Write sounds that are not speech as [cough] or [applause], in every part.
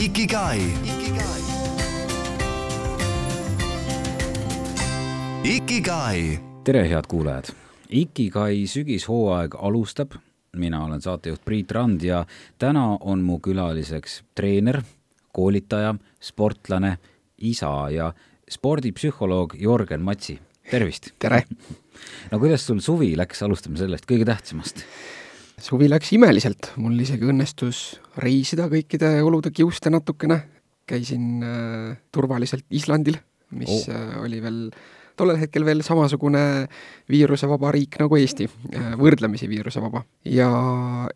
Ikigai. Ikigai. tere, head kuulajad! Ikigai sügishooaeg alustab. mina olen saatejuht Priit Rand ja täna on mu külaliseks treener, koolitaja, sportlane, isa ja spordipsühholoog Jörgen Matsi. tervist! tere! [laughs] no kuidas sul suvi läks, alustame sellest kõige tähtsamast. Suvi läks imeliselt, mul isegi õnnestus reisida kõikide olude kiuste natukene. käisin äh, turvaliselt Islandil, mis Oh. oh. oli veel tollel hetkel veel samasugune viirusevaba riik nagu Eesti, võrdlemisi viirusevaba. ja,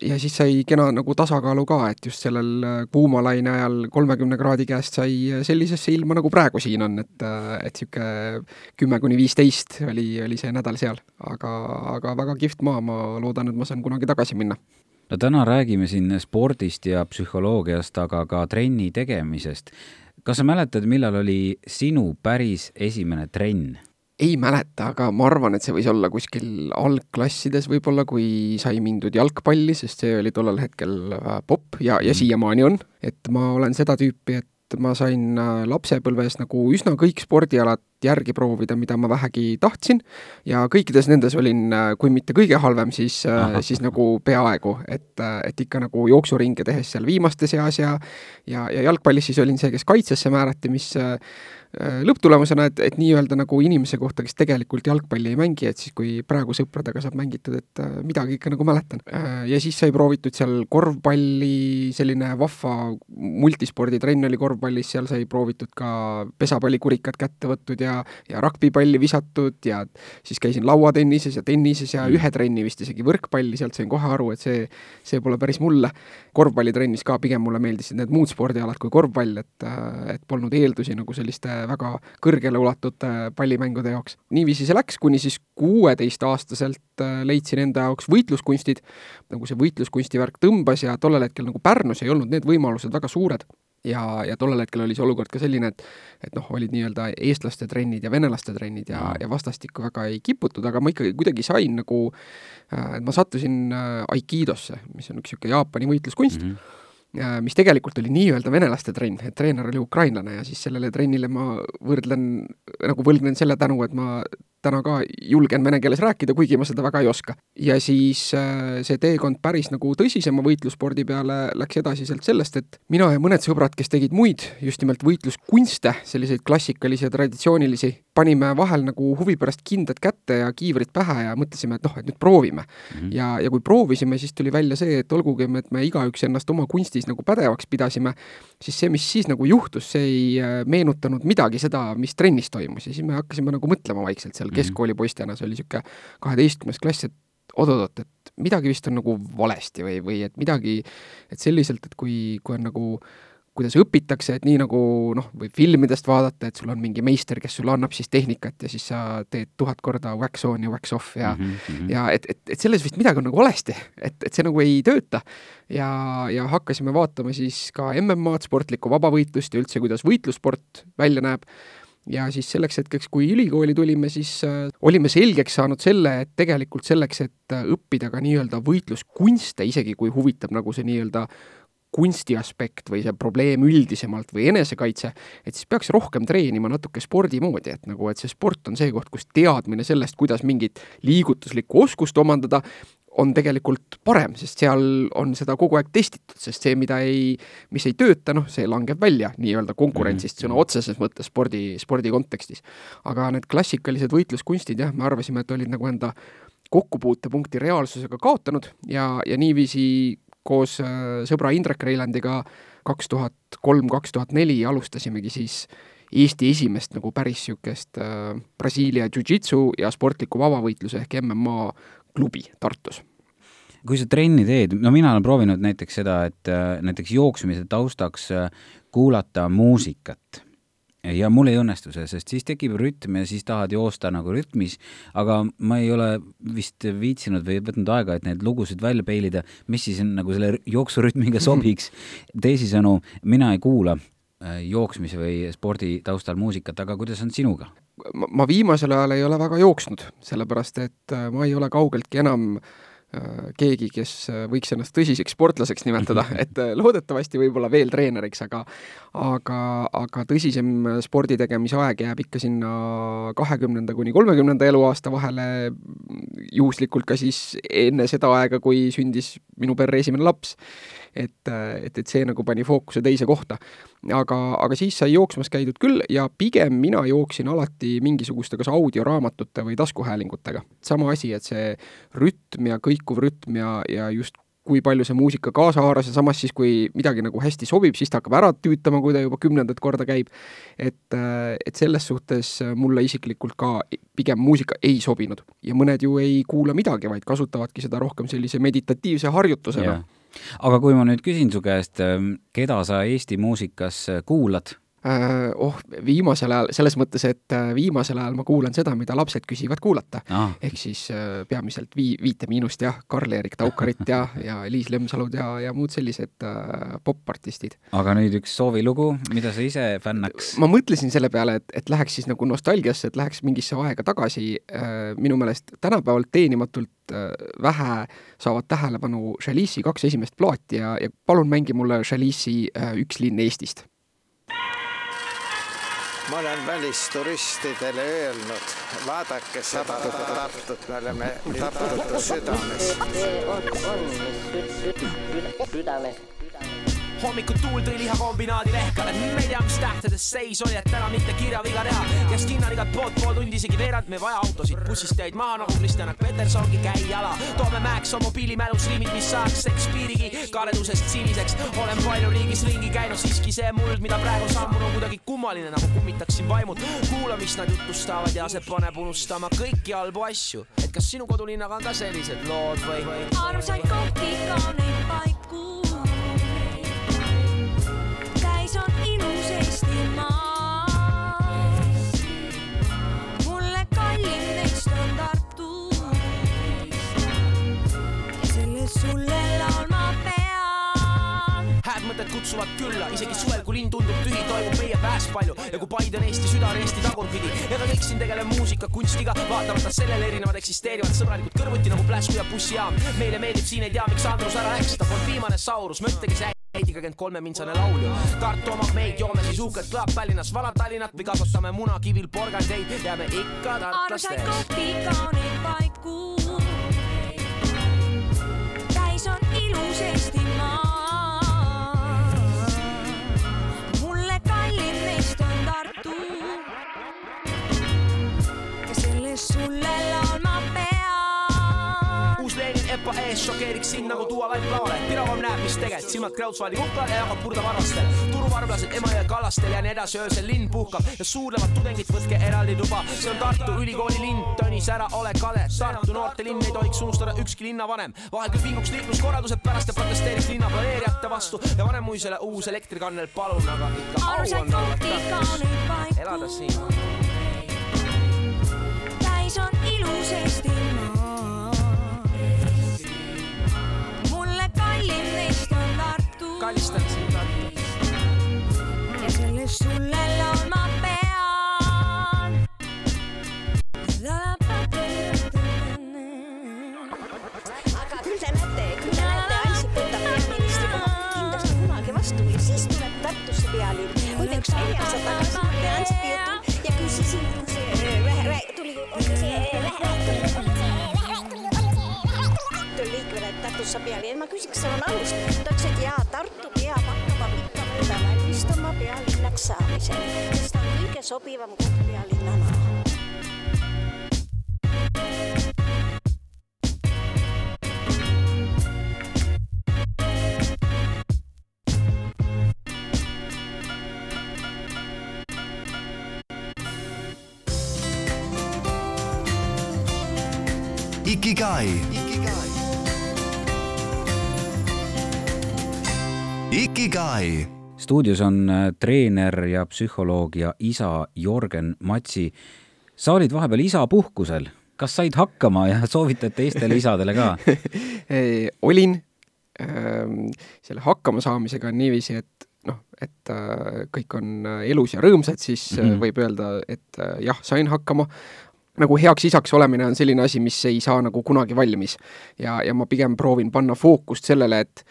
ja siis sai kena nagu tasakaalu ka, et just sellel äh, kuumalaine ajal kolmekümne kraadi käest sai sellisesse ilma, nagu praegu siin on, et, äh, et niisugune kümme kuni viisteist oli, oli see nädal seal. aga, aga väga kihvt maa, ma loodan, et ma saan kunagi tagasi minna. no täna räägime siin spordist ja psühholoogiast, aga ka trenni tegemisest. kas sa mäletad, millal oli sinu päris esimene trenn? Ei mäleta, aga ma arvan, et see võis olla kuskil algklassides võib-olla, kui sai mindud jalgpalli, sest see oli tollel hetkel äh, popp ja, ja siiamaani on. et ma olen seda tüüpi, et ma sain äh, lapsepõlves nagu üsna kõik spordialad järgi proovida, mida ma vähegi tahtsin. Ja kõikides nendes olin, äh, kui mitte kõige halvem, siis, siis nagu peaaegu, et, et ikka nagu jooksuringe tehes seal viimaste seas ja ja, ja jalgpallis siis olin see, kes kaitsesse määrati, mis lõpptulemusena, et, et nii-öelda nagu inimese kohta, kes tegelikult jalgpalli ei mängi, et siis kui praegu sõpradega saab mängitud, et äh, midagi ikka nagu mäletan. ja siis sai proovitud seal korvpalli, selline vahva multisporditrenn oli korvpallis, seal sai proovitud ka pesapallikurikad kätte võttud ja, ja ragbipalli visatud ja siis käisin lauatennises ja tennises ja ühe trenni vist isegi võrkpalli, sealt sain kohe aru, et see, see pole päris mulle. korvpallitrennis ka pigem mulle meeldisid need muud spordialad kui korvpall, et, et polnud eeldusi nagu selliste väga kõrgele ulatud pallimängude jaoks. niiviisi see läks, kuni siis kuueteistaastaselt leidsin enda jaoks võitluskunstid, nagu see võitluskunsti värk tõmbas ja tollel hetkel nagu Pärnus ei olnud need võimalused väga suured. Ja, ja tollel hetkel oli see olukord ka selline, et et noh, olid nii-öelda eestlaste trennid ja venelaste trennid ja, ja vastastikku väga ei kiputud, aga ma ikkagi kuidagi sain nagu, et ma sattusin aikidosse, mis on üks niisugune Jaapani võitluskunst. Mm, -hmm mis tegelikult oli nii-öelda venelaste trenn, et treener oli ukrainlane ja siis sellele trennile ma võrdlen, nagu võlgnen selle tänu, et ma täna ka julgen vene keeles rääkida, kuigi ma seda väga ei oska. ja siis äh, see teekond päris nagu tõsisema võitlusspordi peale läks edasi sealt sellest, et mina ja mõned sõbrad, kes tegid muid just nimelt võitluskunste, selliseid klassikalisi ja traditsioonilisi, panime vahel nagu huvi pärast kindad kätte ja kiivrid pähe ja mõtlesime, et noh, et nüüd proovime mm. -hmm. ja, ja kui proovisime, siis tuli välja see, et olgugi, et me igaüks ennast oma kunstis nagu pädevaks pidasime, siis see, mis siis nagu juhtus, see ei meenutanud midagi seda, mis trennis toimus ja siis me hakkasime nagu mõtlema vaikselt seal keskkoolipoistena, see oli niisugune kaheteistkümnes klass, et oot-oot, et midagi vist on nagu valesti või, või et midagi, et selliselt, et kui, kui on nagu kuidas õpitakse, et nii nagu noh, võib filmidest vaadata, et sul on mingi meister, kes sulle annab siis tehnikat ja siis sa teed tuhat korda wax on ja wax off ja mm, -hmm. ja et, et, et selles vist midagi on nagu valesti, et, et see nagu ei tööta. ja, ja hakkasime vaatama siis ka MM-ad, sportlikku vabavõitlust ja üldse, kuidas võitlussport välja näeb ja siis selleks hetkeks, kui ülikooli tulime, siis äh, olime selgeks saanud selle, et tegelikult selleks, et äh, õppida ka nii-öelda võitluskunste, isegi kui huvitab nagu see nii-öelda kunsti aspekt või see probleem üldisemalt või enesekaitse, et siis peaks rohkem treenima natuke spordi moodi, et nagu, et see sport on see koht, kus teadmine sellest, kuidas mingit liigutuslikku oskust omandada, on tegelikult parem, sest seal on seda kogu aeg testitud, sest see, mida ei, mis ei tööta, noh, see langeb välja nii-öelda konkurentsist sõna otseses mõttes spordi, spordi kontekstis. aga need klassikalised võitluskunstid, jah, me arvasime, et olid nagu enda kokkupuutepunkti reaalsusega kaotanud ja, ja niiviisi koos sõbra Indrek Reilandiga kaks tuhat kolm, kaks tuhat neli alustasimegi siis Eesti esimest nagu päris niisugust äh, Brasiilia jiu-jitsu ja sportliku vabavõitluse ehk MMA klubi Tartus. kui sa trenni teed, no mina olen proovinud näiteks seda, et äh, näiteks jooksmise taustaks äh, kuulata muusikat ja mul ei õnnestu see, sest siis tekib rütm ja siis tahad joosta nagu rütmis, aga ma ei ole vist viitsinud või võtnud aega, et neid lugusid välja peilida, mis siis nagu selle jooksurütmiga sobiks. teisisõnu, mina ei kuula jooksmise või spordi taustal muusikat, aga kuidas on sinuga? ma viimasel ajal ei ole väga jooksnud, sellepärast et ma ei ole kaugeltki enam äh, keegi, kes võiks ennast tõsiseks sportlaseks nimetada, [laughs] et loodetavasti võib-olla veel treeneriks, aga aga, aga tõsisem spordi tegemise aeg jääb ikka sinna kahekümnenda kuni kolmekümnenda eluaasta vahele, juhuslikult ka siis enne seda aega, kui sündis minu perre esimene laps et, et, et see nagu pani fookuse teise kohta. aga, aga siis sai jooksmas käidud küll ja pigem mina jooksin alati mingisuguste kas audioraamatute või taskuhäälingutega. sama asi, et see rütm ja kõikuv rütm ja, ja just kui palju see muusika kaasa haaras ja samas siis, kui midagi nagu hästi sobib, siis ta hakkab ära tüütama, kui ta juba kümnendat korda käib. et, et selles suhtes mulle isiklikult ka pigem muusika ei sobinud ja mõned ju ei kuula midagi, vaid kasutavadki seda rohkem sellise meditatiivse harjutusena yeah aga kui ma nüüd küsin su käest, ähm, keda sa Eesti muusikas äh, kuulad? Äh, oh, viimasel ajal, selles mõttes, et äh, viimasel ajal ma kuulan seda, mida lapsed küsivad kuulata ah.. ehk siis peamiselt Vii-, Viite Miinust jah, Karl-Erik Taukarit ja, [laughs] ja Liis Lemsalud ja, ja muud sellised äh, popartistid. aga nüüd üks soovilugu, mida sa ise fännaks? ma mõtlesin selle peale, et, et läheks siis nagu nostalgiasse, et läheks mingisse aega tagasi äh,, minu meelest tänapäeval teenimatult äh, vähe saavad tähelepanu Chalice'i kaks esimest plaati ja, ja palun mängi mulle Chalice'i äh, Üks linn Eestist ma olen välisturistidele öelnud, vaadake seda Tartut, me oleme Tartu südames. südames hommikul tuul tõi lihakombinaadi lehkale, me ei tea, mis tähtedes seis oli, et täna mitte kirjaviga teha. ja skinnar igalt poolt pool tundi, isegi veerand, me ei vaja autosid, bussist jäid maha nagu Kristjan Petersongi, käi jala. Toome Mäekso mobiilimälus riimid, mis saaks Shakespeare'igi karedusest siniseks. olen palju riigis ringi käinud, siiski see muld, mida praegu sammun on kuidagi kummaline, nagu kummitaksin vaimud. kuula, mis nad jutustavad ja see paneb unustama kõiki halbu asju. et kas sinu kodulinnaga on ka sellised lood või, armsaid kohti, kauneid paiku mõtted kutsuvad külla, isegi suvel, kui linn tundub tühi, toimub meie pääs palju ja kui Paide on Eesti süda, on Eesti tagurpidi. ega kõik siin tegeleb muusika, kunstiga, vaatamata sellele erinevad eksisteerivad sõbralikud kõrvuti nagu Pläsku ja bussijaam. meile meeldib siin, ei tea, miks Andrus ära läks, ta polnud viimane Saurus, mõttegi see kakskümmend kolme mintsane laulja. Tartu omab meid, joome siis uhkelt klaap Tallinnas, Vana-Tallinnat või kasvatame munakivil porgandeid, jääme ikka tartlasteks. armsaid kohti, kauneid paiku. täis on ilus Eestimaa. Sulle laulma pean epa ees šokeeriks sind nagu tuua vaid plaale. piravam näeb, mis tegelikult, silmad Kreutzwaldi kuklal ja jagab purda varvastel. turuvarblased Emajõe kallastel ja nii edasi, öösel linn puhkab ja suudlevad tudengid, võtke eraldi tuba. see on Tartu Ülikooli linn, Tõnis, ära ole kade. Tartu noortelinn ei tohiks unustada ükski linnavanem. vahel küll vinguks liikluskorraldused pärast ja protesteeriks linna planeerijate vastu ja vanem muisele uus elektrikannel, palun, aga ikka au on olla elada siin. Ilus Eestimaa. kallim neist on Tartu. kallistan sind Tartu. ja sellest sulle laulma pean. aga küll te näete, küll te näete, Ansip võtab peaministri koha kindlasti kunagi vastu ja siis tuleb Tartusse pealinn. muide, üks neli aastat tagasi tegin Ansipi jutu Tartus saab pealinn. ma küsiks sõna alust. ta ütles, et jaa, Tartu peab hakkama pikkamööda valmistuma pealinnaks saamisel, sest ta on kõige sobivam koht pealinnana Ikigai Ikigai. stuudios on äh, treener ja psühholoog ja isa Jorgen Matsi. sa olid vahepeal isapuhkusel, kas said hakkama ja [laughs] soovitad teistele isadele ka [laughs] olin ähm,. selle hakkamasaamisega on niiviisi, et noh, et äh, kõik on äh, elus ja rõõmsad, siis mm -hmm. võib öelda, et jah, sain hakkama, nagu heaks isaks olemine on selline asi, mis ei saa nagu kunagi valmis. ja, ja ma pigem proovin panna fookust sellele, et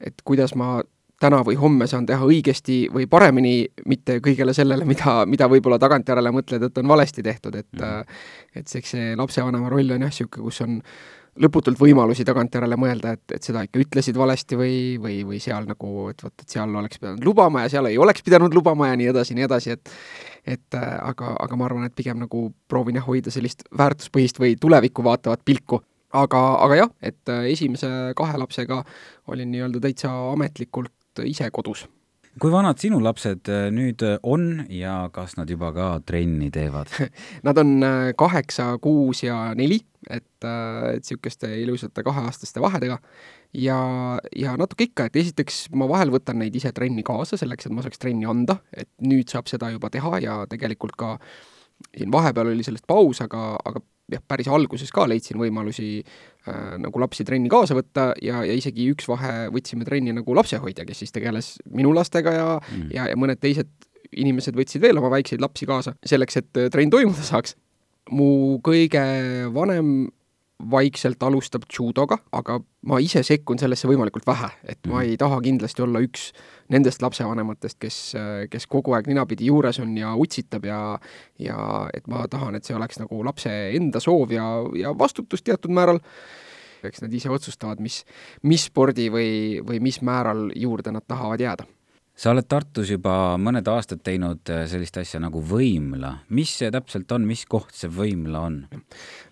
et kuidas ma täna või homme saan teha õigesti või paremini, mitte kõigele sellele, mida, mida võib-olla tagantjärele mõtled, et on valesti tehtud, et mm. et eks see lapsevanema roll on jah, niisugune, kus on lõputult võimalusi tagantjärele mõelda, et, et seda ikka ütlesid valesti või, või, või seal nagu, et vot, et seal oleks pidanud lubama ja seal ei oleks pidanud lubama ja nii edasi, nii edasi, et et äh, aga, aga ma arvan, et pigem nagu proovin jah, hoida sellist väärtuspõhist või tulevikku vaatavat pilku aga, aga jah, et äh, esimese kahe lapsega olin nii-öelda täitsa ametlikult ise kodus. kui vanad sinu lapsed äh, nüüd on ja kas nad juba ka trenni teevad [laughs] Nad on kaheksa, kuus ja neli, et, et niisuguste ilusate kaheaastaste vahedega ja, ja natuke ikka, et esiteks ma vahel võtan neid ise trenni kaasa, selleks et ma saaks trenni anda, et nüüd saab seda juba teha ja tegelikult ka siin vahepeal oli sellest paus, aga, aga jah, päris alguses ka leidsin võimalusi äh, nagu lapsi trenni kaasa võtta ja, ja isegi üks vahe võtsime trenni nagu lapsehoidja, kes siis tegeles minu lastega ja mm., ja, ja mõned teised inimesed võtsid veel oma väikseid lapsi kaasa, selleks et äh, trenn toimuda saaks. mu kõige vanem vaikselt alustab judoga, aga ma ise sekkun sellesse võimalikult vähe, et ma mhm. ei taha kindlasti olla üks nendest lapsevanematest, kes, kes kogu aeg ninapidi juures on ja utsitab ja ja et ma tahan, et see oleks nagu lapse enda soov ja, ja vastutus teatud määral, eks nad ise otsustavad, mis, mis spordi või, või mis määral juurde nad tahavad jääda sa oled Tartus juba mõned aastad teinud äh, sellist asja nagu võimla. mis see täpselt on, mis koht see võimla on?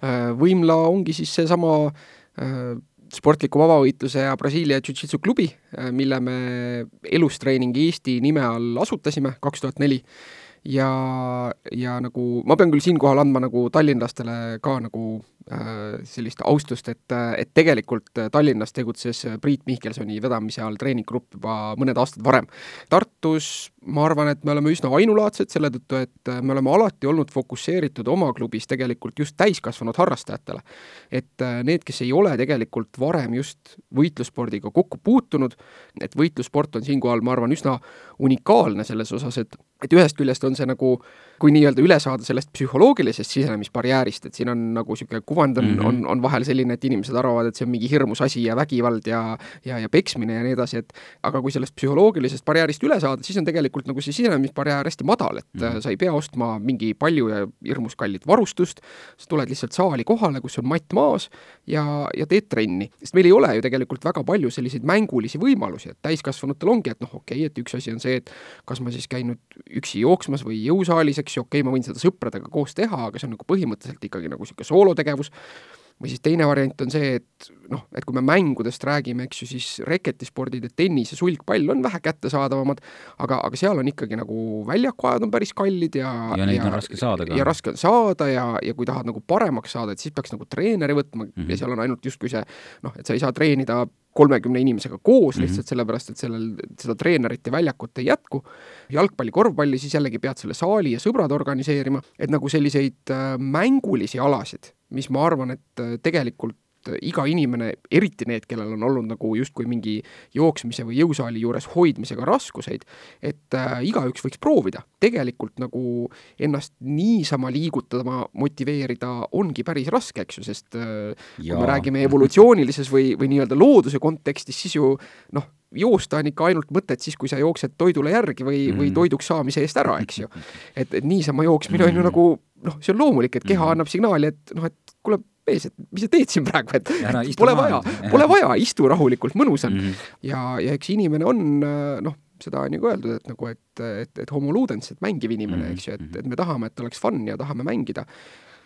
Äh, võimla ongi siis seesama äh, sportliku vabavõitluse ja Brasiilia Jiu-Jitsu klubi, mille me Elustreening Eesti nime all asutasime kaks tuhat neli ja, ja nagu ma pean küll siinkohal andma nagu tallinlastele ka nagu sellist austust, et, et tegelikult Tallinnas tegutses Priit Mihkelsoni vedamise all treeninggrupp juba mõned aastad varem. Tartus ma arvan, et me oleme üsna ainulaadsed selle tõttu, et me oleme alati olnud fokusseeritud oma klubis tegelikult just täiskasvanud harrastajatele. et need, kes ei ole tegelikult varem just võitlusspordiga kokku puutunud, et võitlussport on siinkohal, ma arvan, üsna unikaalne selles osas, et et ühest küljest on see nagu, kui nii-öelda üle saada sellest psühholoogilisest sisenemisbarjäärist, et siin on nagu niisugune kuvand on mm, -hmm. on, on vahel selline, et inimesed arvavad, et see on mingi hirmus asi ja vägivald ja ja, ja peksmine ja nii edasi, et aga kui sellest psühholoogilisest barjäärist üle saada, siis on tegelikult nagu see sisenemisbarjäär hästi madal, et mm -hmm. sa ei pea ostma mingi palju ja hirmus kallit varustust, sa tuled lihtsalt saali kohale, kus on matt maas ja, ja teed trenni. sest meil ei ole ju tegelikult väga palju selliseid mängulisi võimalusi, et täiskasvanutel ongi, et noh, okei okay,, et üks asi on see, et kas ma siis käin nüüd üksi jooksmas või jõusaalis, eks ju, okei okay,, ma võin seda sõpradega koos teha, aga see on nagu põhimõtteliselt ikkagi nagu niisugune soolotegevus, või siis teine variant on see, et noh, et kui me mängudest räägime, eks ju, siis reketispordid ja tennis ja sulgpall on vähe kättesaadavamad, aga, aga seal on ikkagi nagu väljakuajad on päris kallid ja ja neid ja, on raske saada ka. ja raske on saada ja, ja kui tahad nagu paremaks saada, et siis peaks nagu treeneri võtma mm -hmm. ja seal on ainult justkui see noh, et sa ei saa treenida kolmekümne inimesega koos mm -hmm. lihtsalt sellepärast, et sellel, seda treenerit ja väljakut ei jätku, jalgpalli, korvpalli, siis jällegi pead selle saali ja sõbrad organiseerima, et nagu selliseid äh, mängulisi alasid, mis ma arvan, et äh, tegelikult iga inimene, eriti need, kellel on olnud nagu justkui mingi jooksmise või jõusaali juures hoidmisega raskuseid, et äh, igaüks võiks proovida. tegelikult nagu ennast niisama liigutama, motiveerida ongi päris raske, eks ju, sest äh, kui me räägime evolutsioonilises või, või nii-öelda looduse kontekstis, siis ju noh, joosta on ikka ainult mõtet siis, kui sa jooksed toidule järgi või mm., või toiduks saamise eest ära, eks ju. [laughs] et, et niisama jooksmine on ju mm. nagu noh, see on loomulik, et keha mm. annab signaali, et noh, et kuule, mees, et mis sa teed siin praegu, et Ära, pole vaja, pole vaja, istu rahulikult, mõnus on mm. -hmm. ja, ja eks inimene on noh, seda on ju ka öeldud, et nagu, et, et, et homo ludens, et mängiv inimene mm, -hmm. eks ju, et, et me tahame, et oleks fun ja tahame mängida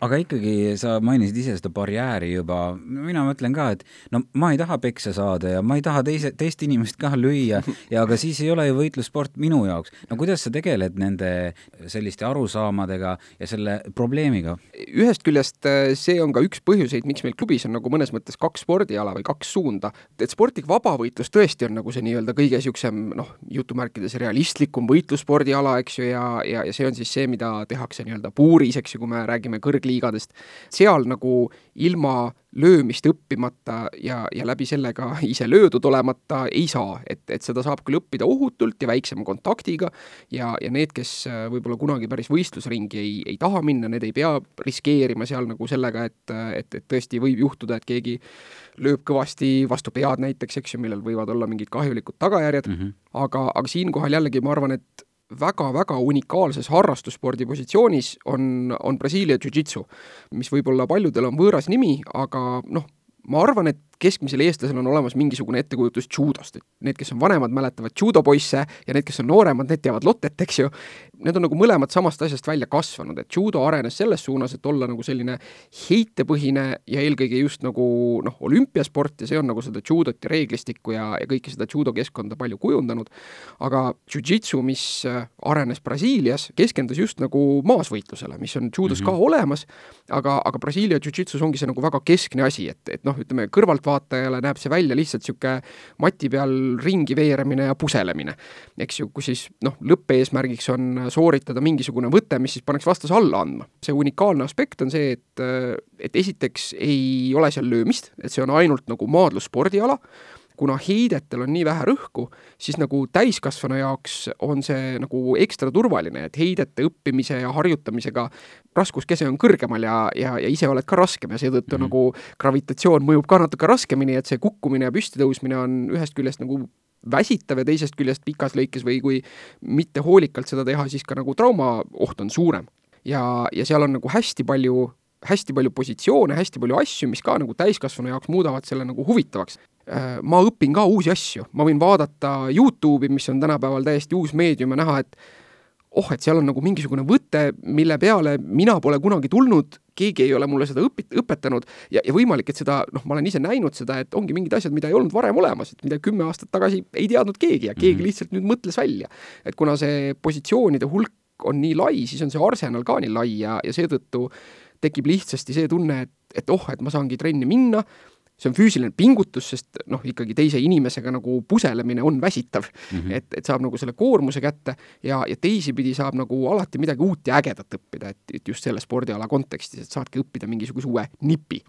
aga ikkagi sa mainisid ise seda barjääri juba, mina mõtlen ka, et no ma ei taha peksa saada ja ma ei taha teise, teist inimest ka lüüa [laughs] ja aga siis ei ole ju võitlussport minu jaoks. no kuidas sa tegeled nende selliste arusaamadega ja selle probleemiga? ühest küljest äh, see on ka üks põhjuseid, miks meil klubis on nagu mõnes mõttes kaks spordiala või kaks suunda, et sportlik vabavõitlus tõesti on nagu see nii-öelda kõige niisugusem noh, jutumärkides realistlikum võitlusspordiala, eks ju, ja, ja, ja see on siis see, mida tehakse nii-öelda puuris, eks ju, kui me räägime kõrgliiklustest, keskliigadest, seal nagu ilma löömist õppimata ja, ja läbi selle ka [laughs] ise löödud olemata ei saa, et, et seda saab küll õppida ohutult ja väiksema kontaktiga ja, ja need, kes äh, võib-olla kunagi päris võistlusringi ei, ei taha minna, need ei pea riskeerima seal nagu sellega, et, et, et tõesti võib juhtuda, et keegi lööb kõvasti vastu pead näiteks, eks ju, millel võivad olla mingid kahjulikud tagajärjed. Mm, -hmm. aga, aga siinkohal jällegi ma arvan, et väga-väga unikaalses harrastusspordi positsioonis on, on Brasiilia Jiu-Jitsu, mis võib-olla paljudel on võõras nimi, aga noh, ma arvan, et keskmisel eestlasel on olemas mingisugune ettekujutus judost, et need, kes on vanemad, mäletavad judopoisse ja need, kes on nooremad, need teavad lotet, eks ju. Need on nagu mõlemad samast asjast välja kasvanud, et judo arenes selles suunas, et olla nagu selline heitepõhine ja eelkõige just nagu noh, olümpiasport ja see on nagu seda judot ja reeglistikku ja, ja kõike seda judo keskkonda palju kujundanud. aga jujitsu, mis äh, arenes Brasiilias, keskendus just nagu maasvõitlusele, mis on judos mm -hmm. ka olemas, aga, aga Brasiilia jujitsus ongi see nagu väga keskne asi, et, et noh, ütleme kõrvalt kõrvaltvaatajale näeb see välja lihtsalt niisugune mati peal ringi veeramine ja puselemine. eks ju, kus siis noh, lõppeesmärgiks on sooritada mingisugune võte, mis siis pannakse vastase alla andma. see unikaalne aspekt on see, et, et esiteks ei ole seal löömist, et see on ainult nagu maadlusspordiala, kuna heidetel on nii vähe rõhku, siis nagu täiskasvanu jaoks on see nagu ekstra turvaline, et heidete õppimise ja harjutamisega raskuskese on kõrgemal ja, ja, ja ise oled ka raskem ja seetõttu mm -hmm. nagu gravitatsioon mõjub ka natuke raskemini, et see kukkumine ja püstitõusmine on ühest küljest nagu väsitav ja teisest küljest pikas lõikes või kui mitte hoolikalt seda teha, siis ka nagu traumaoht on suurem. ja, ja seal on nagu hästi palju hästi palju positsioone, hästi palju asju, mis ka nagu täiskasvanu jaoks muudavad selle nagu huvitavaks. Äh, ma õpin ka uusi asju, ma võin vaadata Youtube'i, mis on tänapäeval täiesti uus meedium ja näha, et oh, et seal on nagu mingisugune võte, mille peale mina pole kunagi tulnud, keegi ei ole mulle seda õpit-, õpetanud ja, ja võimalik, et seda, noh, ma olen ise näinud seda, et ongi mingid asjad, mida ei olnud varem olemas, et mida kümme aastat tagasi ei teadnud keegi ja keegi mm -hmm. lihtsalt nüüd mõtles välja. et kuna see positsioonide hulk on nii lai, siis on see arsenal ka nii lai ja, ja seetõttu tekib lihtsasti see tunne, et, et oh, et ma saangi trenni minna, see on füüsiline pingutus, sest noh, ikkagi teise inimesega nagu puselemine on väsitav mm. -hmm. et, et saab nagu selle koormuse kätte ja, ja teisipidi saab nagu alati midagi uut ja ägedat õppida, et, et just selle spordiala kontekstis, et saadki õppida mingisuguse uue nipi.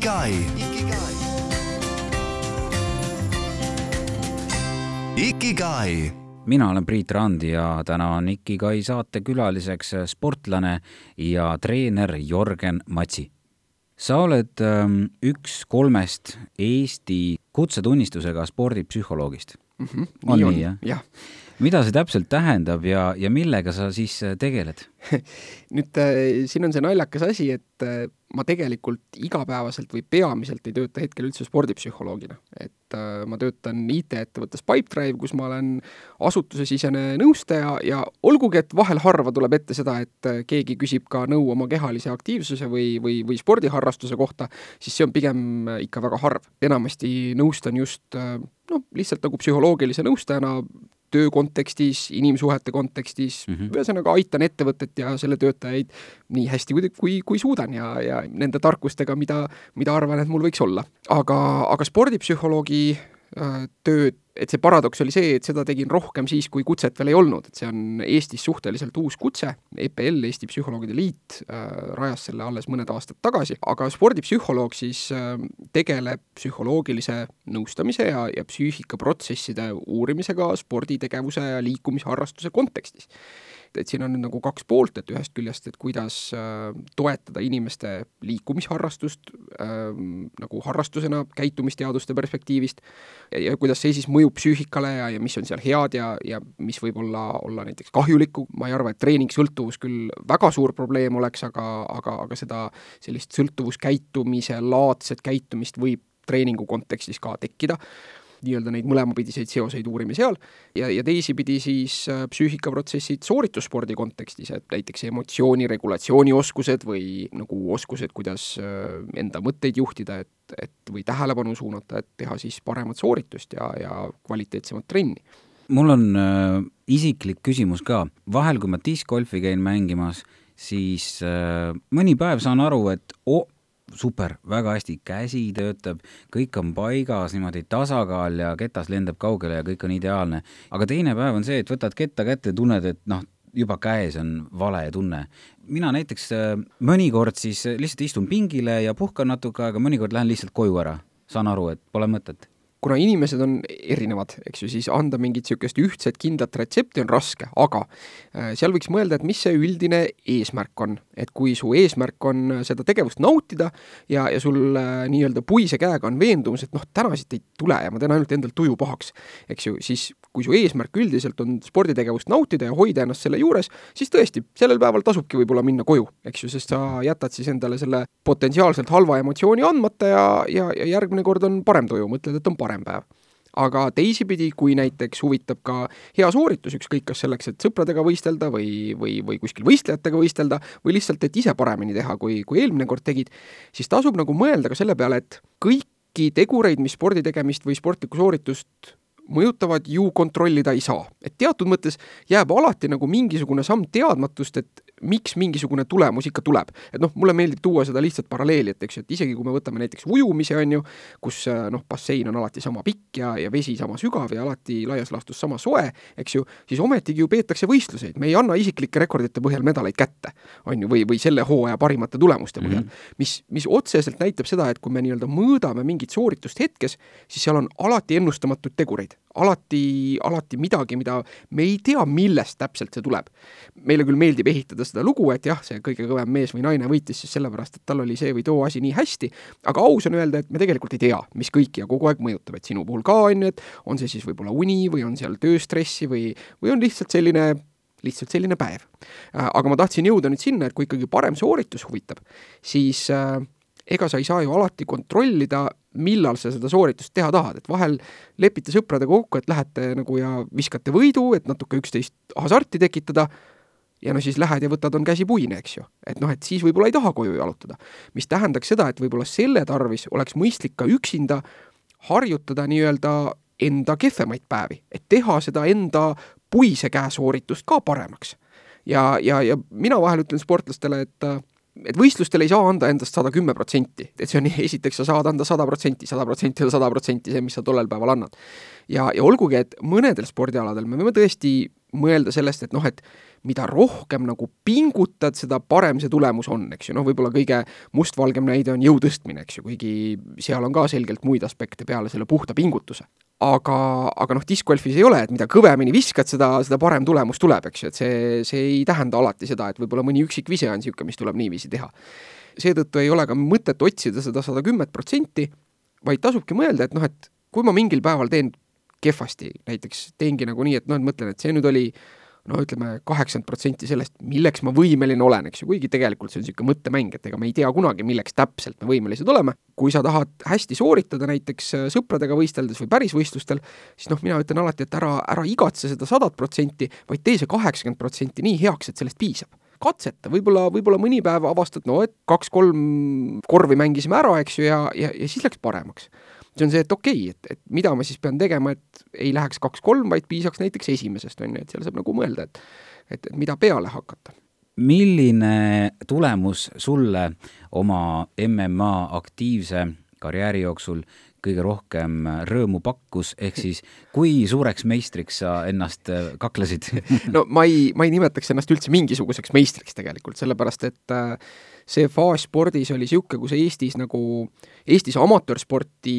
Ikigai. Ikigai. mina olen Priit Rand ja täna on Ikigai saate külaliseks sportlane ja treener Jörgen Matsi. sa oled ähm, üks kolmest Eesti kutsetunnistusega spordipsühholoogist mm. -hmm. On nii on, nii, jah? jah. Mida see täpselt tähendab ja, ja millega sa siis äh, tegeled? [laughs] nüüd äh, siin on see naljakas asi, et äh, ma tegelikult igapäevaselt või peamiselt ei tööta hetkel üldse spordipsühholoogina, et äh, ma töötan IT-ettevõttes Pipedrive, kus ma olen asutusesisene nõustaja ja olgugi, et vahel harva tuleb ette seda, et äh, keegi küsib ka nõu oma kehalise aktiivsuse või, või, või spordiharrastuse kohta, siis see on pigem äh, ikka väga harv. enamasti nõustan just äh, noh, lihtsalt nagu psühholoogilise nõustajana töö kontekstis, inimsuhete kontekstis mm. -hmm. ühesõnaga aitan ettevõtet ja selle töötajaid nii hästi, kui, kui, kui suudan ja, ja nende tarkustega, mida, mida arvan, et mul võiks olla. aga, aga spordipsühholoogi äh, tööd, et see paradoks oli see, et seda tegin rohkem siis, kui kutset veel ei olnud, et see on Eestis suhteliselt uus kutse, EPL, Eesti Psühholoogide Liit äh, rajas selle alles mõned aastad tagasi, aga spordipsühholoog siis äh, tegeleb psühholoogilise nõustamise ja, ja psüühikaprotsesside uurimisega sporditegevuse ja liikumisharrastuse kontekstis et siin on nüüd nagu kaks poolt, et ühest küljest, et kuidas äh, toetada inimeste liikumisharrastust äh, nagu harrastusena käitumisteaduste perspektiivist ja, ja kuidas see siis mõjub psüühikale ja, ja mis on seal head ja, ja mis võib olla, olla näiteks kahjulikku, ma ei arva, et treeningsõltuvus küll väga suur probleem oleks, aga, aga, aga seda sellist sõltuvuskäitumise laadset käitumist võib treeningu kontekstis ka tekkida nii-öelda neid mõlemapidiseid seoseid uurime seal ja, ja teisipidi siis äh, psüühikaprotsessid sooritusspordi kontekstis, et näiteks emotsiooni regulatsioonioskused või nagu oskused, kuidas äh, enda mõtteid juhtida, et, et või tähelepanu suunata, et teha siis paremat sooritust ja, ja kvaliteetsemat trenni. mul on äh, isiklik küsimus ka, vahel kui ma diskgolfi käin mängimas, siis äh, mõni päev saan aru, et o-, super, väga hästi, käsi töötab, kõik on paigas, niimoodi tasakaal ja ketas lendab kaugele ja kõik on ideaalne. aga teine päev on see, et võtad ketta kätte, tunned, et noh, juba käes on vale tunne. mina näiteks äh, mõnikord siis lihtsalt istun pingile ja puhkan natuke aega, mõnikord lähen lihtsalt koju ära, saan aru, et pole mõtet kuna inimesed on erinevad, eks ju, siis anda mingit niisugust ühtset kindlat retsepti on raske, aga äh, seal võiks mõelda, et mis see üldine eesmärk on. et kui su eesmärk on seda tegevust nautida ja, ja sul äh, nii-öelda puise käega on veendumus, et noh, täna siit ei tule ja ma teen ainult endal tuju pahaks, eks ju, siis kui su eesmärk üldiselt on sporditegevust nautida ja hoida ennast selle juures, siis tõesti, sellel päeval tasubki võib-olla minna koju, eks ju, sest sa jätad siis endale selle potentsiaalselt halva emotsiooni andmata ja, ja, ja järgmine kord on parem tuju, mõtled, et on parem päev aga teisipidi, kui näiteks huvitab ka hea sooritus, ükskõik kas selleks, et sõpradega võistelda või, või, või kuskil võistlejatega võistelda või lihtsalt, et ise paremini teha, kui, kui eelmine kord tegid, siis tasub nagu mõelda ka selle peale, et kõiki tegureid, mis spordi tegemist või sportlikku sooritust mõjutavad, ju kontrollida ei saa. et teatud mõttes jääb alati nagu mingisugune samm teadmatust, et miks mingisugune tulemus ikka tuleb. et noh, mulle meeldib tuua seda lihtsat paralleeli, et eks ju, et isegi kui me võtame näiteks ujumise, on ju, kus noh, bassein on alati sama pikk ja, ja vesi sama sügav ja alati laias laastus sama soe, eks ju, siis ometigi ju peetakse võistluseid, me ei anna isiklike rekordite põhjal medaleid kätte, on ju, või, või selle hooaja parimate tulemuste põhjal mm, -hmm. mis, mis otseselt näitab seda, et kui me nii-öelda mõõdame mingit sooritust hetkes, siis seal on alati ennustamatuid tegureid, alati, alati midagi, mida me ei tea, millest täpselt see tuleb. meile küll meeldib ehitada seda lugu, et jah, see kõige kõvem mees või naine võitis siis sellepärast, et tal oli see või too asi nii hästi, aga aus on öelda, et me tegelikult ei tea, mis kõiki ja kogu aeg mõjutab, et sinu puhul ka on ju, et on see siis võib-olla uni või on seal tööstressi või, või on lihtsalt selline lihtsalt selline päev. aga ma tahtsin jõuda nüüd sinna, et kui ikkagi parem sooritus huvitab, siis äh, ega sa ei saa ju alati kontrollida, millal sa seda sooritust teha tahad, et vahel lepite sõpradega kokku, et lähete nagu ja viskate võidu, et natuke üksteist hasarti tekitada ja no siis lähed ja võtad, on käsi puine, eks ju. et noh, et siis võib-olla ei taha koju jalutada. mis tähendaks seda, et võib-olla selle tarvis oleks mõistlik ka üksinda harjutada nii-öelda enda kehvemaid päevi, et teha seda enda puise käesooritust ka paremaks. ja, ja, ja mina vahel ütlen sportlastele, et et võistlustel ei saa anda endast sada kümme protsenti, et see on esiteks sa saad anda sada protsenti, sada protsenti on sada protsenti see, mis sa tollel päeval annad. ja, ja olgugi, et mõnedel spordialadel me võime tõesti mõelda sellest, et noh, et mida rohkem nagu pingutad, seda parem see tulemus on, eks ju, noh, võib-olla kõige mustvalgem näide on jõu tõstmine, eks ju, kuigi seal on ka selgelt muid aspekte peale selle puhta pingutuse. Aga, aga noh, diskgolfis ei ole, et mida kõvemini viskad, seda, seda parem tulemus tuleb, eks ju, et see, see ei tähenda alati seda, et võib-olla mõni üksik vise on niisugune, mis tuleb niiviisi teha. seetõttu ei ole ka mõtet otsida seda sada kümmet protsenti, vaid tasubki mõelda, et noh, et kui ma mingil päeval teen kehvasti, näiteks teengi nagu nii, et noh, et mõtlen, et see nüüd oli no ütleme, kaheksakümmend protsenti sellest, milleks ma võimeline olen, eks ju, kuigi tegelikult see on niisugune mõttemäng, et ega me ei tea kunagi, milleks täpselt me võimelised oleme. kui sa tahad hästi sooritada näiteks äh, sõpradega võisteldes või pärisvõistlustel, siis noh, mina ütlen alati, et ära, ära igatse seda sadat protsenti, vaid tee see kaheksakümmend protsenti nii heaks, et sellest piisab katseta, võib-olla, võib-olla mõni päev avastad, no et kaks-kolm korvi mängisime ära, eks ju, ja, ja, ja siis läks paremaks see on see, et okei okay,, et, et mida ma siis pean tegema, et ei läheks kaks-kolm, vaid piisaks näiteks esimesest, on ju, et seal saab nagu mõelda, et et, et mida peale hakata. milline tulemus sulle oma MMA aktiivse karjääri jooksul kõige rohkem rõõmu pakkus, ehk siis kui suureks meistriks sa ennast kaklesid [laughs] no ma ei, ma ei nimetaks ennast üldse mingisuguseks meistriks tegelikult, sellepärast et äh, see faas spordis oli niisugune, kus Eestis nagu, Eestis amatöörsporti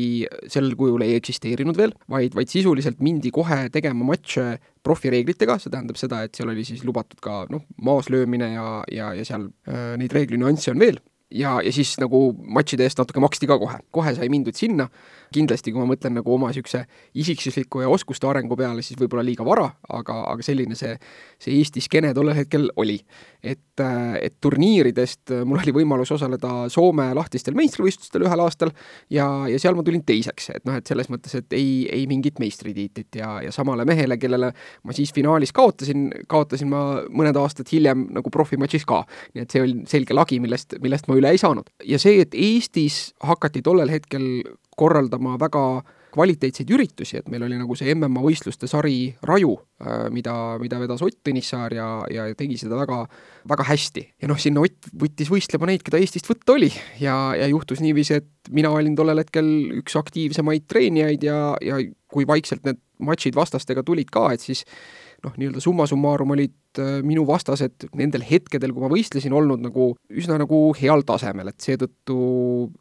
sel kujul ei eksisteerinud veel, vaid, vaid sisuliselt mindi kohe tegema matše profireeglitega, see tähendab seda, et seal oli siis lubatud ka noh, maas löömine ja, ja, ja seal äh, neid reegli nüansse on veel ja, ja siis nagu matšide eest natuke maksti ka kohe, kohe sai mindud sinna, kindlasti kui ma mõtlen nagu oma niisuguse isiksusliku ja oskuste arengu peale, siis võib-olla liiga vara, aga, aga selline see, see Eesti skeene tollel hetkel oli. et, et turniiridest mul oli võimalus osaleda Soome lahtistel meistrivõistlustel ühel aastal ja, ja seal ma tulin teiseks, et noh, et selles mõttes, et ei, ei mingit meistritiitlit ja, ja samale mehele, kellele ma siis finaalis kaotasin, kaotasin ma mõned aastad hiljem nagu profimatšis ka. nii et see oli selge lagi, millest, millest ma üle ei saanud. ja see, et Eestis hakati tollel hetkel korraldama väga kvaliteetseid üritusi, et meil oli nagu see MMA võistluste sari Raju, äh, mida, mida vedas Ott Tõnissaar ja, ja tegi seda väga, väga hästi. ja noh, sinna Ott võttis võistlema neid, keda Eestist võtta oli ja, ja juhtus niiviisi, et mina olin tollel hetkel üks aktiivsemaid treenijaid ja, ja kui vaikselt need matšid vastastega tulid ka, et siis noh, nii-öelda summa summarum olid äh, minu vastased nendel hetkedel, kui ma võistlesin, olnud nagu üsna nagu heal tasemel, et seetõttu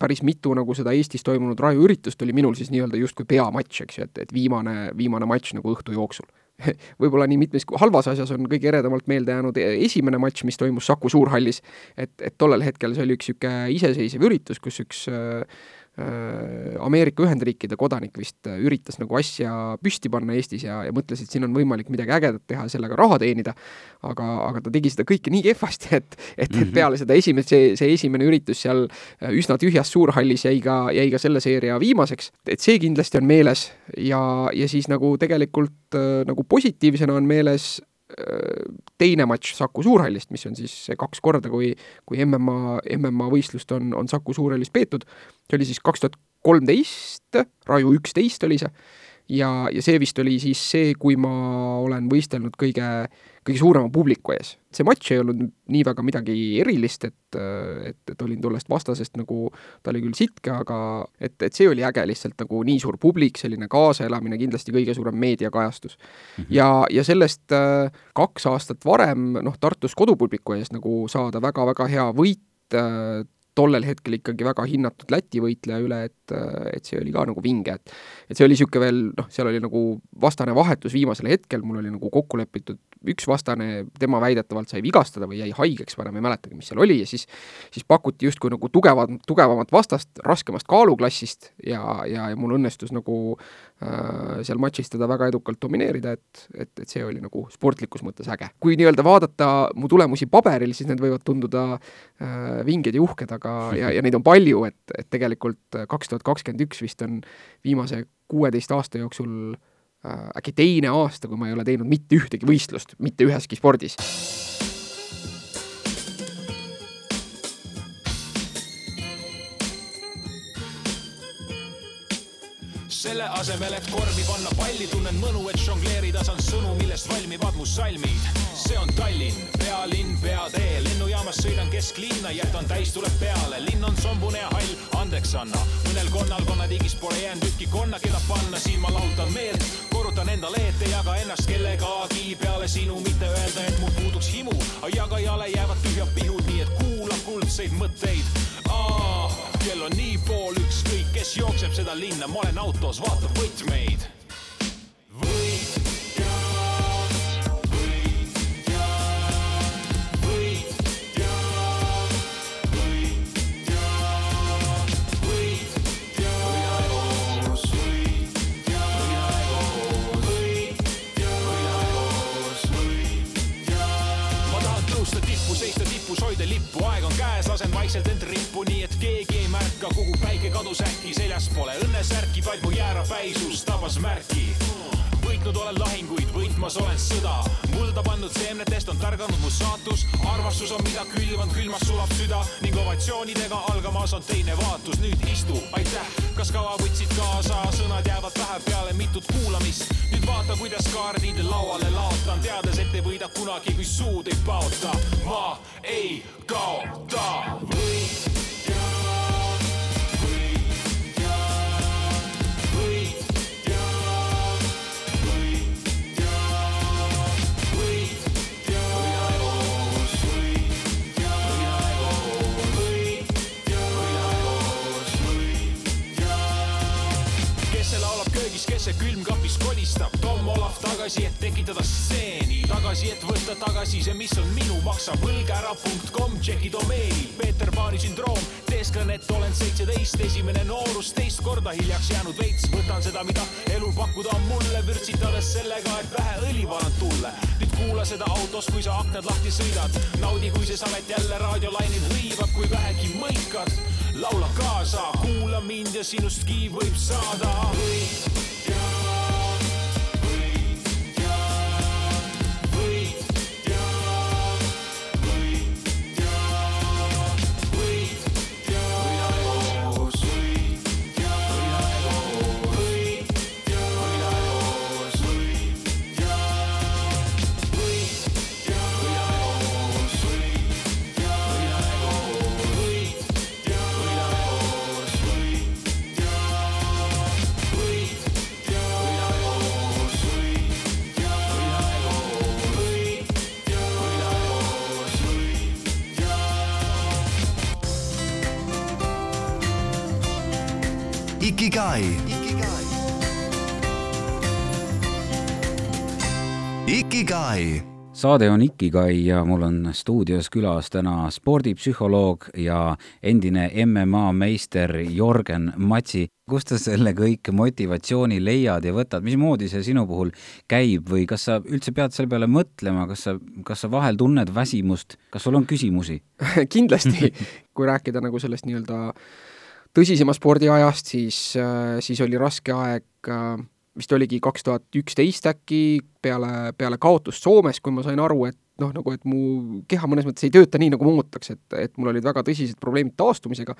päris mitu nagu seda Eestis toimunud rajuüritust oli minul siis nii-öelda justkui peamatš, eks ju, et, et viimane, viimane matš nagu õhtu jooksul. [laughs] Võib-olla nii mitmes halvas asjas on kõige eredamalt meelde jäänud e-, esimene matš, mis toimus Saku Suurhallis, et, et tollel hetkel see oli üks niisugune iseseisev üritus, kus üks äh, Ameerika Ühendriikide kodanik vist äh, üritas nagu asja püsti panna Eestis ja, ja mõtles, et siin on võimalik midagi ägedat teha ja sellega raha teenida, aga, aga ta tegi seda kõike nii kehvasti, et, et, et mhm. peale seda esimest, see, see esimene üritus seal äh, üsna tühjas suurhallis jäi ka, jäi ka selle seeria viimaseks, et see kindlasti on meeles ja, ja siis nagu tegelikult nagu positiivsena on meeles teine matš Saku Suurhallist, mis on siis kaks korda, kui, kui MMA, MMA võistlust on, on Saku Suurhallis peetud, see oli siis kaks tuhat kolmteist, Raju üksteist oli see, ja, ja see vist oli siis see, kui ma olen võistelnud kõige, kõige suurema publiku ees. see matš ei olnud nii väga midagi erilist, et, et, et olin tollest vastasest nagu, ta oli küll sitke, aga et, et see oli äge lihtsalt nagu nii suur publik, selline kaasaelamine, kindlasti kõige suurem meediakajastus mm. -hmm. ja, ja sellest äh, kaks aastat varem noh, Tartus kodupubliku ees nagu saada väga-väga hea võit äh, tollel hetkel ikkagi väga hinnatud Läti võitleja üle, et, et see oli ka nagu vinge, et et see oli niisugune veel noh, seal oli nagu vastane vahetus viimasel hetkel, mul oli nagu kokku lepitud üks vastane, tema väidetavalt sai vigastada või jäi haigeks, ma enam ei mäletagi, mis seal oli, ja siis siis pakuti justkui nagu tugevat, tugevamat vastast, raskemast kaaluklassist ja, ja, ja mul õnnestus nagu äh, seal matšis teda väga edukalt domineerida, et, et, et see oli nagu sportlikus mõttes äge. kui nii-öelda vaadata mu tulemusi paberil, siis need võivad tunduda äh, vinged ja uhked, aga ja, ja neid on palju, et, et tegelikult kaks tuhat kakskümmend üks vist on viimase kuueteist aasta jooksul äh, äkki teine aasta, kui ma ei ole teinud mitte ühtegi võistlust mitte üheski spordis selle asemel, et korvi panna palli, tunnen mõnu, et žongleerida saan sõnu, millest valmivad mu salmid. see on Tallinn, pealinn, peatee, lennujaamas sõidan kesklinna, jätan täis, tuleb peale, linn on sombune ja hall, andeks anna. mõnel konnal konnatiigis pole jäänud ühtki konna, keda panna, siin ma lahutan meelt, korrutan endale, et ei jaga ennast kellegagi peale sinu, mitte öelda, et mul puuduks himu, aga jagajale jäävad tühjad pihud, nii et kuula kuldseid mõtteid. kell on nii pool ükskõik, kes jookseb seda linna, ma olen autos, vaatab võtmeid. Hoida lippu, aeg on käes, lasen vaikselt end rippu, nii et keegi ei märka, kuhu päike kadus äkki, seljas pole õnnesärki, vaid mu jäärapäisus tabas märki. Võitnud olen lahinguid, võitmas olen sõda, mulda pandud seemnetest on tärganud mu saatus, armastus on, mida külvan, külmas sulab süda ning ovatsioonidega algamas on teine vaatus, nüüd istu, aitäh, kas kaua võtsid kaasa, sõnad jäävad pähe peale mitut kuulamist, nüüd vaata, kuidas kaardid lauale laotan, teades, et ei võida kunagi, kui suud ei paota, ma ei kaota. võitja, see külmkapis kolistab, Tom Olav tagasi, et tekitada stseeni, tagasi, et võtta tagasi see, mis on minu, maksa võlg ära punkt kom, tšeki domeenil, Peeter Paani sündroom, teesklen, et olen seitseteist, esimene noorus, teist korda hiljaks jäänud veits, võtan seda, mida elul pakkuda on mulle, vürtsitades sellega, et vähe õli varan tulle. nüüd kuula seda autos, kui sa aknad lahti sõidad, naudi, kui see samet jälle raadiolainil hõivab, kui vähegi mõikad, laula kaasa, kuula mind ja sinustki võib saada. võitja, Ikigai. Ikigai saade on Ikigai ja mul on stuudios külas täna spordipsühholoog ja endine MMA meister Jörgen Matsi. kust sa selle kõik motivatsiooni leiad ja võtad, mismoodi see sinu puhul käib või kas sa üldse pead selle peale mõtlema, kas sa, kas sa vahel tunned väsimust, kas sul on küsimusi? [laughs] kindlasti, kui rääkida nagu sellest nii-öelda tõsisema spordiajast, siis, siis oli raske aeg äh, vist oligi kaks tuhat üksteist äkki peale, peale kaotust Soomes, kui ma sain aru, et noh, nagu et mu keha mõnes mõttes ei tööta nii, nagu ma ootaks, et, et mul olid väga tõsised probleemid taastumisega.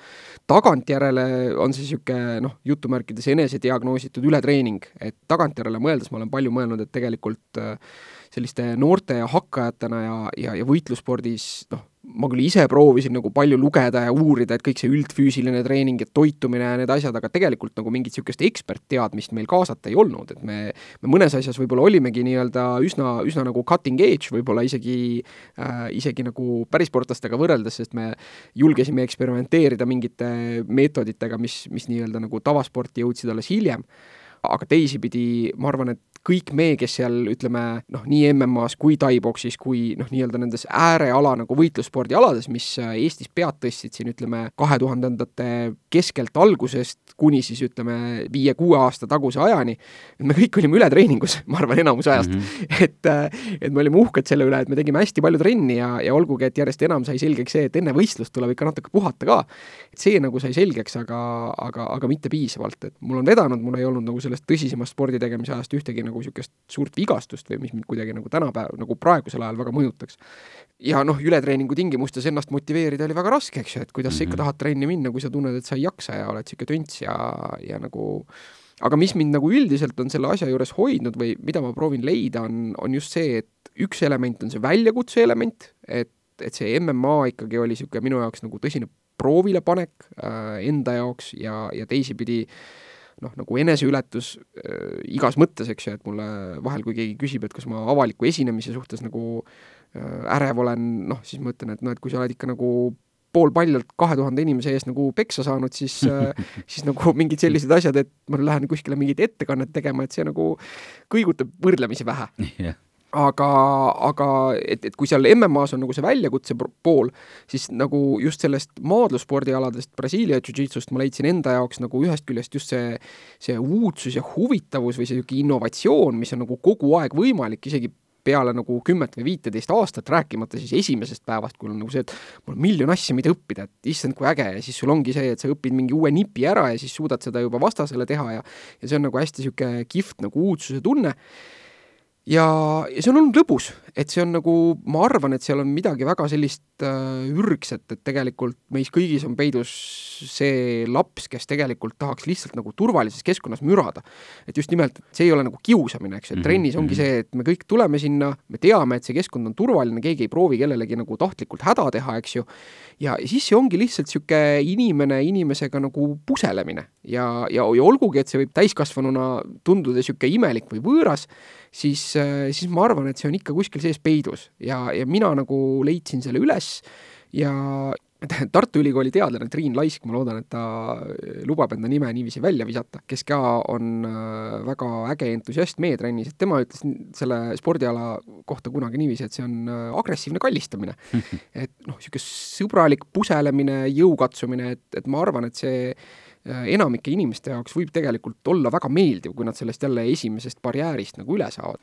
tagantjärele on see niisugune noh, jutumärkides enesediagnoositud ületreening, et tagantjärele mõeldes ma olen palju mõelnud, et tegelikult äh, selliste noorte ja hakkajatena ja, ja, ja võitlusspordis noh, ma küll ise proovisin nagu palju lugeda ja uurida, et kõik see üldfüüsiline treening ja toitumine ja need asjad, aga tegelikult nagu mingit niisugust ekspertteadmist meil kaasata ei olnud, et me, me mõnes asjas võib-olla olimegi nii-öelda üsna, üsna nagu cutting edge võib-olla isegi äh,, isegi nagu pärisportlastega võrreldes, sest me julgesime eksperimenteerida mingite meetoditega, mis, mis nii-öelda nagu tavasporti jõudsid alles hiljem. Aga teisipidi ma arvan, et kõik me, kes seal ütleme noh, nii MM-as kui tai-boksis kui noh, nii-öelda nendes ääreala nagu võitlusspordialades, mis äh, Eestis pead tõstsid siin ütleme kahe tuhandendate keskelt algusest kuni siis ütleme viie-kuue aasta taguse ajani, me kõik olime ületreeningus, [laughs] ma arvan, enamus ajast mm. -hmm. et, et me olime uhked selle üle, et me tegime hästi palju trenni ja, ja olgugi, et järjest enam sai selgeks see, et enne võistlust tuleb ikka natuke puhata ka. et see nagu sai selgeks, aga, aga, aga mitte piisavalt, et mul on vedanud, mul ei olnud nagu sellest tõsisemast spordi tegemise ajast ühtegi nagu niisugust suurt vigastust või mis mind kuidagi nagu tänapäeval, nagu praegusel ajal väga mõjutaks. ja noh, ületreeningu tingimustes ennast motiveerida oli väga raske, eks ju, et kuidas mm -hmm. sa ikka tahad trenni minna, kui sa tunned, et sa ei jaksa ja oled niisugune tönts ja, ja nagu aga mis mind nagu üldiselt on selle asja juures hoidnud või mida ma proovin leida, on, on just see, et üks element on see väljakutse element, et, et see MMA ikkagi oli niisugune minu jaoks nagu tõsine proovilepanek äh, enda jaoks ja, ja teisipidi noh, nagu eneseületus äh, igas mõttes, eks ju, et mulle vahel, kui keegi küsib, et kas ma avaliku esinemise suhtes nagu äh, ärev olen, noh, siis ma ütlen, et noh, et kui sa oled ikka nagu poolpaljalt kahe tuhande inimese ees nagu peksa saanud, siis äh, [laughs] siis nagu mingid sellised asjad, et ma lähen kuskile mingit ettekannet tegema, et see nagu kõigutab võrdlemisi vähe. Jah, aga, aga et, et kui seal MM-as on nagu see väljakutse pool, siis nagu just sellest maadlusspordialadest Brasiilia jiu-jitsust ma leidsin enda jaoks nagu ühest küljest just see, see uudsus ja huvitavus või see niisugune innovatsioon, mis on nagu kogu aeg võimalik, isegi peale nagu kümmet või viiteist aastat, rääkimata siis esimesest päevast, kui on nagu see, et mul on miljon asja, mida õppida, et issand, kui äge ja siis sul ongi see, et sa õpid mingi uue nipi ära ja siis suudad seda juba vastasele teha ja ja see on nagu hästi niisugune kihvt nagu uudsuse tunne ja, ja see on olnud lõbus, et see on nagu, ma arvan, et seal on midagi väga sellist äh, ürgset, et tegelikult meis kõigis on peidus see laps, kes tegelikult tahaks lihtsalt nagu turvalises keskkonnas mürada. et just nimelt, et see ei ole nagu kiusamine, eks ju, et trennis ongi see, et me kõik tuleme sinna, me teame, et see keskkond on turvaline, keegi ei proovi kellelegi nagu tahtlikult häda teha, eks ju, ja, ja siis see ongi lihtsalt niisugune inimene inimesega nagu puselemine. Ja, ja, ja olgugi, et see võib täiskasvanuna tunduda niisugune imelik või võõras, siis, siis ma arvan, et see on ikka kuskil sees peidus ja, ja mina nagu leidsin selle üles ja [laughs] Tartu Ülikooli teadlane Triin Laisk, ma loodan, et ta lubab enda nime niiviisi välja visata, kes ka on äh, väga äge entusiast meie trennis, et tema ütles selle spordiala kohta kunagi niiviisi, et see on äh, agressiivne kallistamine. [laughs] et noh, niisugune sõbralik puselemine, jõu katsumine, et, et ma arvan, et see äh, enamike inimeste jaoks võib tegelikult olla väga meeldiv, kui nad sellest jälle esimesest barjäärist nagu üle saavad.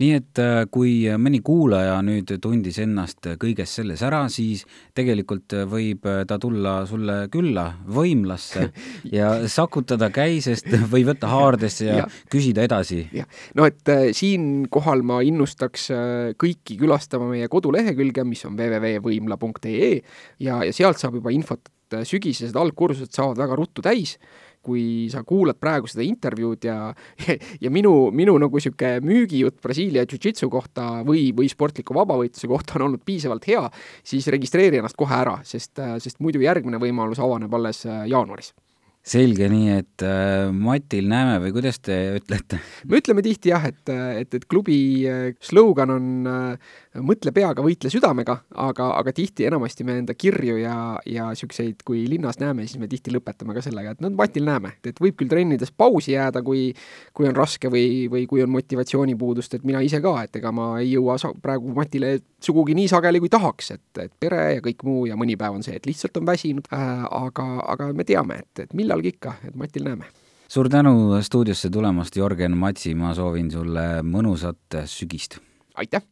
Nii et äh, kui mõni kuulaja nüüd tundis ennast kõiges selles ära, siis tegelikult võib ta tulla sulle külla võimlasse [laughs] ja sakutada käisest või võtta haardesse ja Jah. küsida edasi. jah, no et äh, siinkohal ma innustaks äh, kõiki külastama meie kodulehekülge, mis on www.võimla.ee ja, ja sealt saab juba infot, et äh, sügisesed algkursused saavad väga ruttu täis kui sa kuulad praegu seda intervjuud ja, [laughs] ja minu, minu nagu niisugune müügijutt Brasiilia jiu-jitsu kohta või, või sportliku vabavõitluse kohta on olnud piisavalt hea, siis registreeri ennast kohe ära, sest, sest muidu järgmine võimalus avaneb alles jaanuaris selge, nii et äh, Matil näeme või kuidas te ütlete? me ütleme tihti jah, et, et, et klubi äh, slogan on äh, mõtle peaga, võitle südamega, aga, aga tihti enamasti me enda kirju ja, ja niisuguseid, kui linnas näeme, siis me tihti lõpetame ka sellega, et no Matil näeme, et võib küll trennides pausi jääda, kui kui on raske või, või kui on motivatsioonipuudust, et mina ise ka, et ega ma ei jõua praegu Matile sugugi nii sageli, kui tahaks, et, et pere ja kõik muu ja mõni päev on see, et lihtsalt on väsinud äh,, aga, aga me teame, et, et millalgi ikka, et Matil näeme. suur tänu stuudiosse tulemast, Jörgen Matsi, ma soovin sulle mõnusat sügist! aitäh!